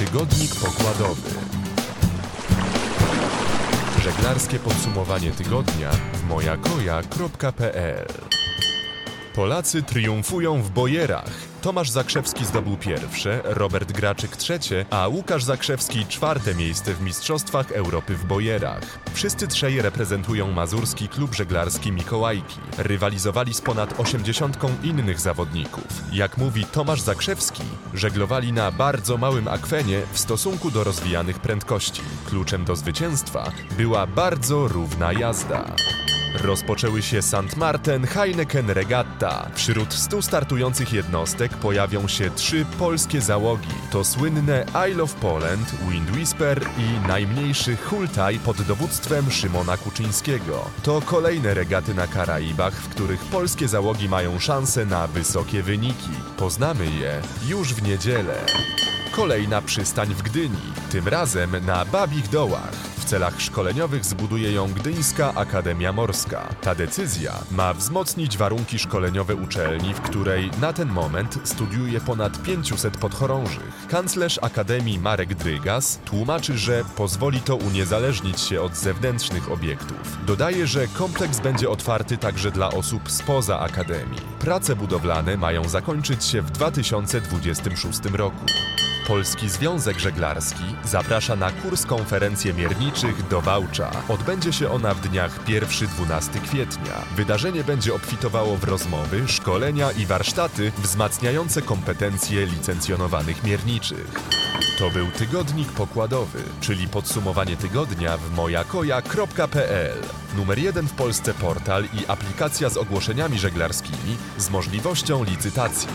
Tygodnik pokładowy. Żeglarskie podsumowanie tygodnia w mojakoja.pl Polacy triumfują w bojerach. Tomasz Zakrzewski zdobył pierwsze, Robert Graczyk trzecie, a Łukasz Zakrzewski czwarte miejsce w Mistrzostwach Europy w bojerach. Wszyscy trzej reprezentują mazurski klub żeglarski Mikołajki. Rywalizowali z ponad 80 innych zawodników. Jak mówi Tomasz Zakrzewski, żeglowali na bardzo małym akwenie w stosunku do rozwijanych prędkości. Kluczem do zwycięstwa była bardzo równa jazda. Rozpoczęły się St. Martin Heineken Regatta. Wśród 100 startujących jednostek pojawią się trzy polskie załogi. To słynne Isle of Poland, Wind Whisper i najmniejszy Hultaj pod dowództwem Szymona Kuczyńskiego. To kolejne regaty na Karaibach, w których polskie załogi mają szansę na wysokie wyniki. Poznamy je już w niedzielę. Kolejna przystań w Gdyni, tym razem na Babich Dołach. Celach szkoleniowych zbuduje ją Gdyńska Akademia Morska. Ta decyzja ma wzmocnić warunki szkoleniowe uczelni, w której na ten moment studiuje ponad 500 podchorążych. Kanclerz Akademii Marek Drygas tłumaczy, że pozwoli to uniezależnić się od zewnętrznych obiektów. Dodaje, że kompleks będzie otwarty także dla osób spoza Akademii. Prace budowlane mają zakończyć się w 2026 roku. Polski Związek Żeglarski zaprasza na kurs konferencję do Wałcza. Odbędzie się ona w dniach 1-12 kwietnia. Wydarzenie będzie obfitowało w rozmowy, szkolenia i warsztaty wzmacniające kompetencje licencjonowanych mierniczych. To był Tygodnik Pokładowy, czyli podsumowanie tygodnia w mojakoja.pl. Numer jeden w Polsce portal i aplikacja z ogłoszeniami żeglarskimi z możliwością licytacji.